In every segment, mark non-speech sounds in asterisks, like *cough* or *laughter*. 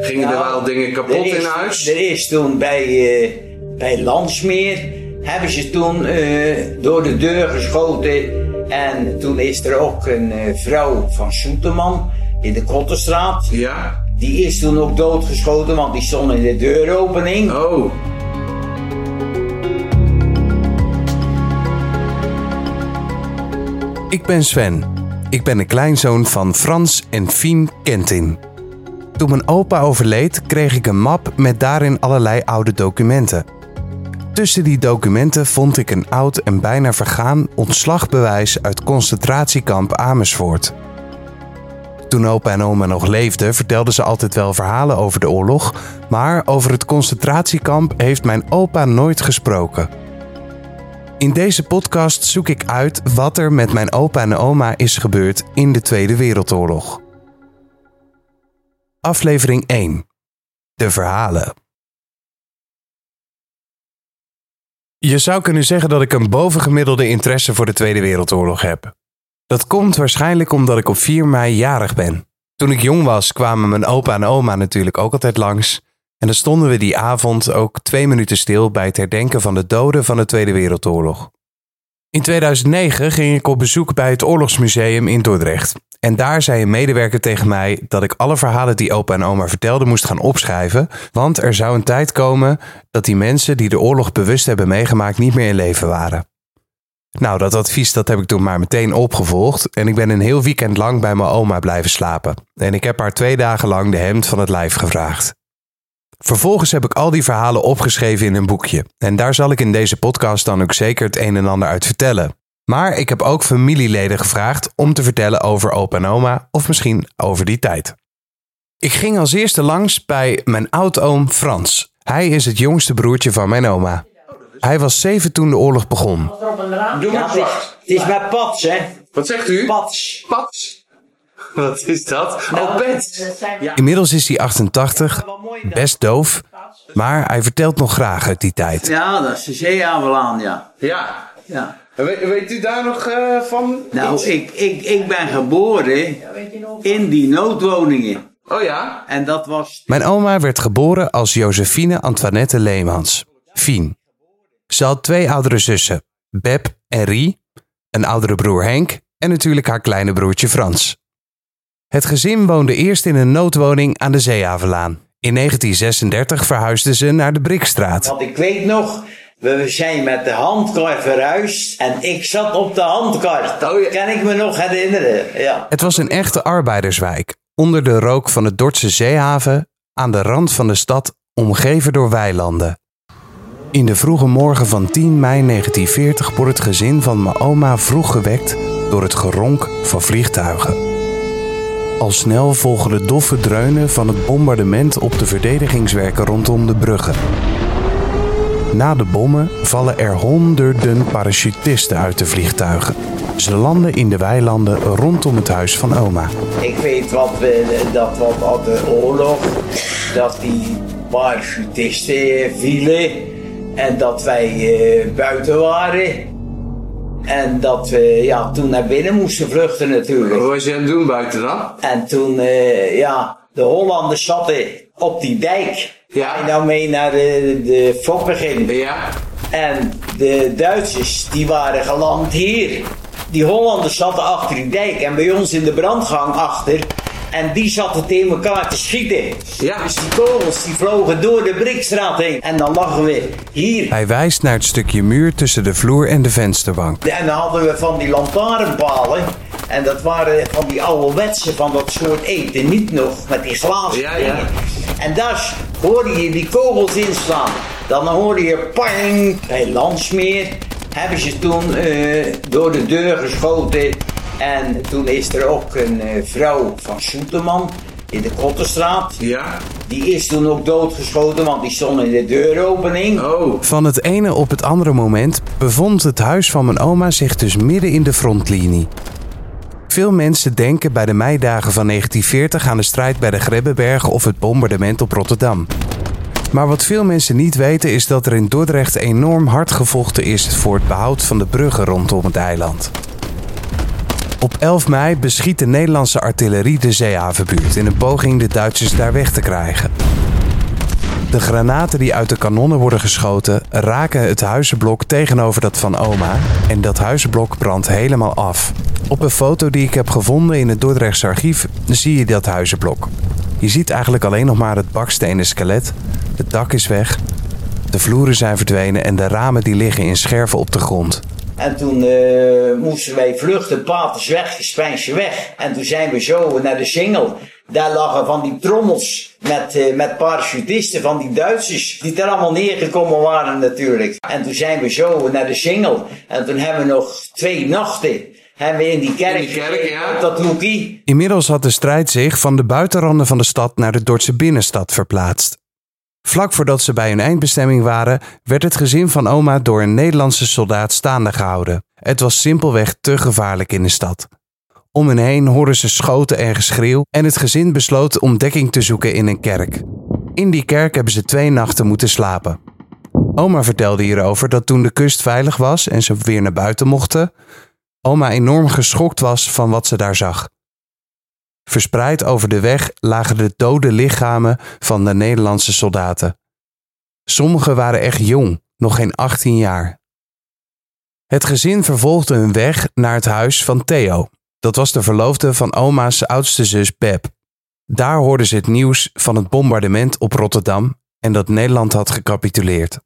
Gingen er wel dingen kapot is, in huis? Er is toen bij, eh, bij Landsmeer, hebben ze toen eh, door de deur geschoten. En toen is er ook een eh, vrouw van Soeterman in de Kottenstraat. Ja. Die is toen ook doodgeschoten, want die stond in de deuropening. Oh. Ik ben Sven. Ik ben de kleinzoon van Frans en Fien Kentin. Toen mijn opa overleed, kreeg ik een map met daarin allerlei oude documenten. Tussen die documenten vond ik een oud en bijna vergaan ontslagbewijs uit concentratiekamp Amersfoort. Toen opa en oma nog leefden, vertelden ze altijd wel verhalen over de oorlog, maar over het concentratiekamp heeft mijn opa nooit gesproken. In deze podcast zoek ik uit wat er met mijn opa en oma is gebeurd in de Tweede Wereldoorlog. Aflevering 1. De verhalen. Je zou kunnen zeggen dat ik een bovengemiddelde interesse voor de Tweede Wereldoorlog heb. Dat komt waarschijnlijk omdat ik op 4 mei jarig ben. Toen ik jong was, kwamen mijn opa en oma natuurlijk ook altijd langs. En dan stonden we die avond ook twee minuten stil bij het herdenken van de doden van de Tweede Wereldoorlog. In 2009 ging ik op bezoek bij het Oorlogsmuseum in Dordrecht. En daar zei een medewerker tegen mij dat ik alle verhalen die opa en oma vertelden moest gaan opschrijven, want er zou een tijd komen dat die mensen die de oorlog bewust hebben meegemaakt niet meer in leven waren. Nou, dat advies dat heb ik toen maar meteen opgevolgd en ik ben een heel weekend lang bij mijn oma blijven slapen. En ik heb haar twee dagen lang de hemd van het lijf gevraagd. Vervolgens heb ik al die verhalen opgeschreven in een boekje. En daar zal ik in deze podcast dan ook zeker het een en ander uit vertellen. Maar ik heb ook familieleden gevraagd om te vertellen over opa en oma of misschien over die tijd. Ik ging als eerste langs bij mijn oudoom Frans. Hij is het jongste broertje van mijn oma. Hij was zeven toen de oorlog begon. Doe maar. Het is met Pats, hè? Wat zegt u? Pats. Pats. Wat is dat? Oh, pet. Inmiddels is hij 88, best doof, maar hij vertelt nog graag uit die tijd. Ja, dat is de zeehavelaan, ja. Ja. Ja. We- weet u daar nog eh, van? Nou, iets? ik, ik, ik ben geboren in die noodwoningen. Oh ja? En dat was... Mijn oma werd geboren als Josephine Antoinette Leemans, Fien. Ze had twee oudere zussen, Beb en Rie, een oudere broer Henk en natuurlijk haar kleine broertje Frans. Het gezin woonde eerst in een noodwoning aan de Zeehavelaan. In 1936 verhuisden ze naar de Brikstraat. Want ik weet nog, we zijn met de handkar verhuisd. En ik zat op de handkar. Oh ja. Kan ik me nog herinneren, ja. Het was een echte arbeiderswijk, onder de rook van de Dordtse zeehaven, aan de rand van de stad, omgeven door weilanden. In de vroege morgen van 10 mei 1940 wordt het gezin van mijn oma vroeg gewekt door het geronk van vliegtuigen. Al snel volgen de doffe dreunen van het bombardement op de verdedigingswerken rondom de bruggen. Na de bommen vallen er honderden parachutisten uit de vliegtuigen. Ze landen in de weilanden rondom het huis van oma. Ik weet wat we, dat wat al de oorlog, dat die parachutisten vielen. En dat wij eh, buiten waren. En dat we ja, toen naar binnen moesten vluchten natuurlijk. Wat was je aan het doen buiten dan? En toen, eh, ja, de Hollanders zaten op die dijk. Ja. Ga je nou mee naar de, de Fokkengin. Ja. En de Duitsers, die waren geland hier. Die Hollanders zaten achter die dijk en bij ons in de brandgang achter. En die zaten tegen elkaar te schieten. Ja. Dus die kogels die vlogen door de Brikstraat heen. En dan lagen we hier. Hij wijst naar het stukje muur tussen de vloer en de vensterbank. En dan hadden we van die lantaarnpalen. En dat waren van die ouderwetse van dat soort eten. Niet nog met die glazen Ja, ja. En daar hoorde je die kogels inslaan. Dan hoorde je pang. Bij Landsmeer hebben ze toen eh, door de deur geschoten. En toen is er ook een eh, vrouw van Soeterman in de Kottenstraat. Ja. Die is toen ook doodgeschoten, want die stond in de deuropening. Oh. Van het ene op het andere moment bevond het huis van mijn oma zich dus midden in de frontlinie. Veel mensen denken bij de meidagen van 1940 aan de strijd bij de Grebbeberg of het bombardement op Rotterdam. Maar wat veel mensen niet weten is dat er in Dordrecht enorm hard gevochten is voor het behoud van de bruggen rondom het eiland. Op 11 mei beschiet de Nederlandse artillerie de zeehavenbuurt in een poging de Duitsers daar weg te krijgen. De granaten die uit de kanonnen worden geschoten raken het huizenblok tegenover dat van oma en dat huizenblok brandt helemaal af. Op een foto die ik heb gevonden in het Dordrechtse archief zie je dat huizenblok. Je ziet eigenlijk alleen nog maar het bakstenen skelet. Het dak is weg, de vloeren zijn verdwenen en de ramen die liggen in scherven op de grond. En toen eh, moesten wij vluchten, paters weg, gespijnsje weg. En toen zijn we zo naar de Singel. Daar lagen van die trommels met, uh, met parachutisten van die Duitsers. Die er allemaal neergekomen waren natuurlijk. En toen zijn we zo naar de Singel. En toen hebben we nog twee nachten hebben we in die kerk, In die kerk, ja. dat Loekie. Inmiddels had de strijd zich van de buitenranden van de stad naar de Dordtse binnenstad verplaatst. Vlak voordat ze bij hun eindbestemming waren, werd het gezin van oma door een Nederlandse soldaat staande gehouden. Het was simpelweg te gevaarlijk in de stad. Om hen heen hoorden ze schoten en geschreeuw en het gezin besloot om dekking te zoeken in een kerk. In die kerk hebben ze twee nachten moeten slapen. Oma vertelde hierover dat toen de kust veilig was en ze weer naar buiten mochten, oma enorm geschokt was van wat ze daar zag. Verspreid over de weg lagen de dode lichamen van de Nederlandse soldaten. Sommigen waren echt jong, nog geen 18 jaar. Het gezin vervolgde hun weg naar het huis van Theo. Dat was de verloofde van oma's oudste zus Beb. Daar hoorden ze het nieuws van het bombardement op Rotterdam en dat Nederland had gecapituleerd.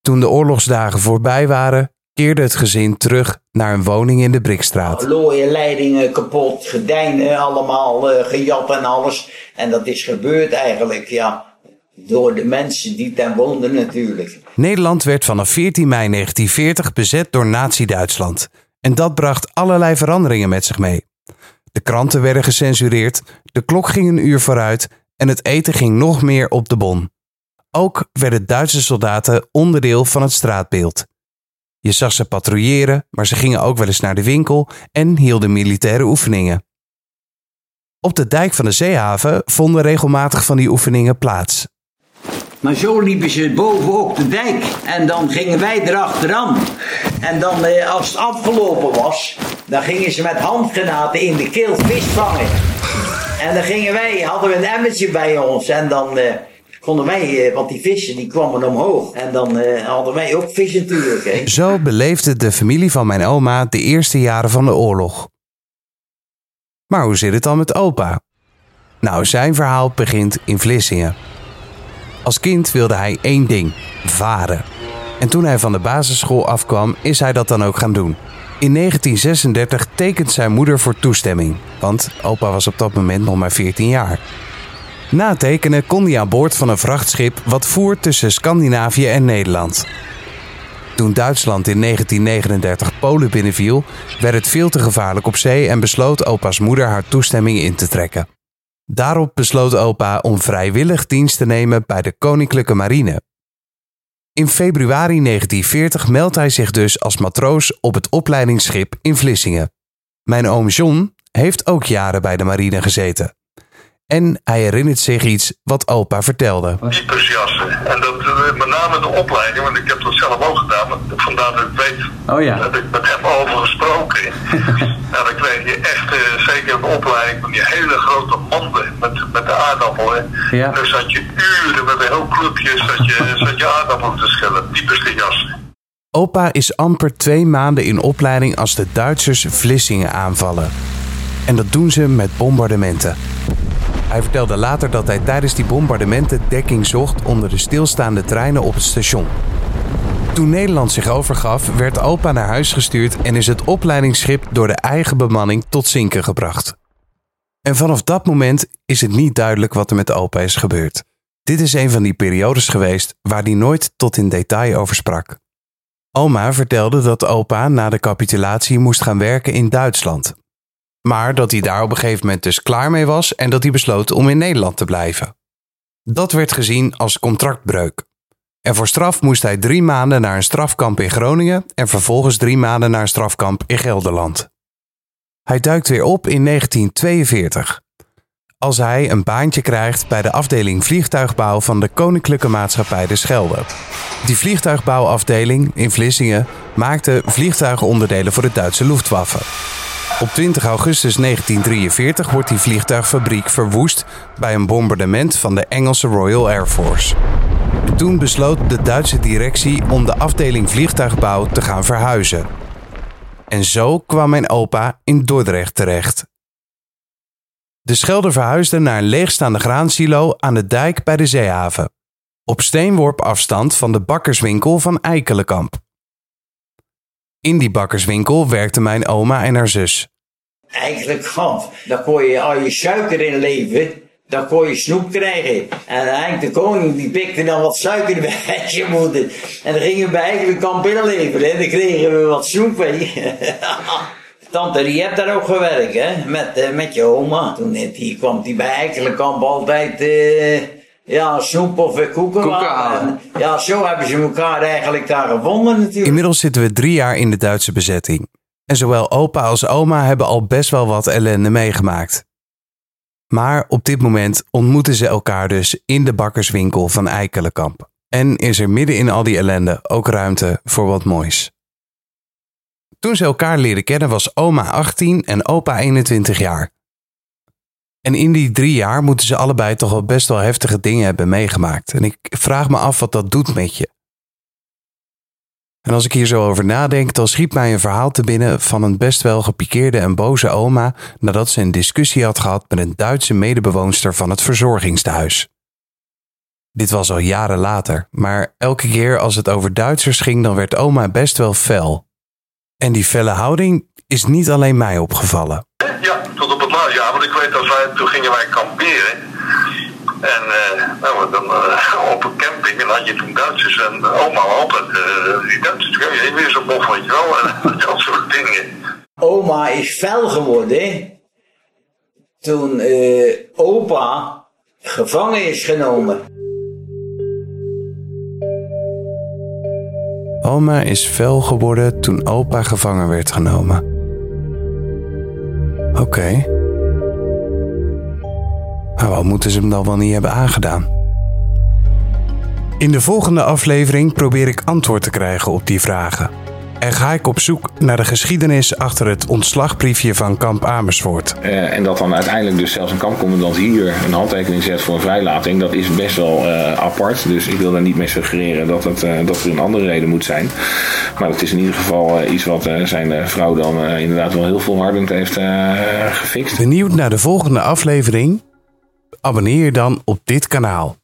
Toen de oorlogsdagen voorbij waren, keerde het gezin terug naar een woning in de Brikstraat. Looie leidingen kapot, gedijnen allemaal eh, gejat en alles. En dat is gebeurd eigenlijk, ja. Door de mensen die daar woonden natuurlijk. Nederland werd vanaf 14 mei 1940 bezet door Nazi-Duitsland. En dat bracht allerlei veranderingen met zich mee. De kranten werden gecensureerd, de klok ging een uur vooruit en het eten ging nog meer op de bon. Ook werden Duitse soldaten onderdeel van het straatbeeld. Je zag ze patrouilleren, maar ze gingen ook wel eens naar de winkel en hielden militaire oefeningen. Op de dijk van de zeehaven vonden regelmatig van die oefeningen plaats. Maar zo liepen ze boven op de dijk. En dan gingen wij erachteraan. En dan, eh, als het afgelopen was, dan gingen ze met handgranaten in de keel vis vangen. En dan gingen wij, hadden we een emmertje bij ons. En dan eh, konden wij, eh, want die vissen die kwamen omhoog. En dan eh, hadden wij ook vis natuurlijk. Hè. Zo beleefde de familie van mijn oma de eerste jaren van de oorlog. Maar hoe zit het dan met opa? Nou, zijn verhaal begint in Vlissingen. Als kind wilde hij één ding: varen. En toen hij van de basisschool afkwam, is hij dat dan ook gaan doen. In 1936 tekent zijn moeder voor toestemming, want opa was op dat moment nog maar 14 jaar. Na tekenen kon hij aan boord van een vrachtschip wat voer tussen Scandinavië en Nederland. Toen Duitsland in 1939 Polen binnenviel, werd het veel te gevaarlijk op zee en besloot opa's moeder haar toestemming in te trekken. Daarop besloot opa om vrijwillig dienst te nemen bij de Koninklijke Marine. In februari 1940 meldt hij zich dus als matroos op het opleidingsschip in Vlissingen. Mijn oom John heeft ook jaren bij de marine gezeten. En hij herinnert zich iets wat opa vertelde. types jassen. En dat eh, met name de opleiding, want ik heb dat zelf ook gedaan. maar Vandaar dat ik weet Oh ja. dat ik met hem over gesproken. nou, *laughs* dan kreeg je echt, eh, zeker op de opleiding, van die hele grote manden met, met de aardappelen. Ja. Dan zat je uren met een heel clubje zat je, *laughs* zat je aardappelen te schillen. Typisch de jassen. Opa is amper twee maanden in opleiding als de Duitsers Vlissingen aanvallen. En dat doen ze met bombardementen. Hij vertelde later dat hij tijdens die bombardementen dekking zocht onder de stilstaande treinen op het station. Toen Nederland zich overgaf, werd opa naar huis gestuurd en is het opleidingsschip door de eigen bemanning tot zinken gebracht. En vanaf dat moment is het niet duidelijk wat er met opa is gebeurd. Dit is een van die periodes geweest waar hij nooit tot in detail over sprak. Oma vertelde dat opa na de capitulatie moest gaan werken in Duitsland. Maar dat hij daar op een gegeven moment dus klaar mee was en dat hij besloot om in Nederland te blijven. Dat werd gezien als contractbreuk. En voor straf moest hij drie maanden naar een strafkamp in Groningen en vervolgens drie maanden naar een strafkamp in Gelderland. Hij duikt weer op in 1942. Als hij een baantje krijgt bij de afdeling vliegtuigbouw van de Koninklijke Maatschappij de Schelde. Die vliegtuigbouwafdeling in Vlissingen maakte vliegtuigenonderdelen voor de Duitse Luftwaffe. Op 20 augustus 1943 wordt die vliegtuigfabriek verwoest bij een bombardement van de Engelse Royal Air Force. Toen besloot de Duitse directie om de afdeling vliegtuigbouw te gaan verhuizen. En zo kwam mijn opa in Dordrecht terecht. De Schelder verhuisde naar een leegstaande graansilo aan de dijk bij de zeehaven. Op steenworp afstand van de bakkerswinkel van Eikelenkamp. In die bakkerswinkel werkte mijn oma en haar zus. Eigenlijk gaf. Daar kon je al je suiker in leven. Dan kon je snoep krijgen. En eigenlijk de koning die pikte dan wat suiker bij je moeder. En dan gingen we eigenlijk kamp inleveren. En dan kregen we wat snoep. *laughs* Tante die heeft daar ook gewerkt, hè? Met, eh, met je oma. Toen eh, die kwam die bij Eikelenkamp altijd eh, ja, snoep of eh, koeken. Koeken halen. En, ja, zo hebben ze elkaar eigenlijk daar gevonden natuurlijk. Inmiddels zitten we drie jaar in de Duitse bezetting. En zowel opa als oma hebben al best wel wat ellende meegemaakt. Maar op dit moment ontmoeten ze elkaar dus in de bakkerswinkel van Eikelenkamp. En is er midden in al die ellende ook ruimte voor wat moois. Toen ze elkaar leren kennen was oma 18 en opa 21 jaar. En in die drie jaar moeten ze allebei toch wel best wel heftige dingen hebben meegemaakt. En ik vraag me af wat dat doet met je. En als ik hier zo over nadenk, dan schiet mij een verhaal te binnen van een best wel gepikeerde en boze oma nadat ze een discussie had gehad met een Duitse medebewoonster van het verzorgingstehuis. Dit was al jaren later, maar elke keer als het over Duitsers ging, dan werd oma best wel fel. En die felle houding is niet alleen mij opgevallen. Ja, tot op het laatst. Ja, want ik weet dat wij, toen gingen wij kamperen. En eh, nou, dan, eh, *laughs* op een camping, en had je toen Duitsers en oma altijd, eh, die Duitsers, ja, je weer zo'n bof, weet je wel, en *laughs* dat soort dingen. Oma is fel geworden toen eh, opa gevangen is genomen. Oma is fel geworden toen opa gevangen werd genomen. Oké. Maar wat moeten ze hem dan wel niet hebben aangedaan? In de volgende aflevering probeer ik antwoord te krijgen op die vragen. En ga ik op zoek naar de geschiedenis achter het ontslagbriefje van kamp Amersfoort. Eh, en dat dan uiteindelijk dus zelfs een kampcommandant hier een handtekening zet voor een vrijlating, dat is best wel eh, apart. Dus ik wil daar niet mee suggereren dat, het, eh, dat er een andere reden moet zijn. Maar het is in ieder geval iets wat zijn vrouw dan inderdaad wel heel volhardend heeft gefixt. Benieuwd naar de volgende aflevering? Abonneer je dan op dit kanaal.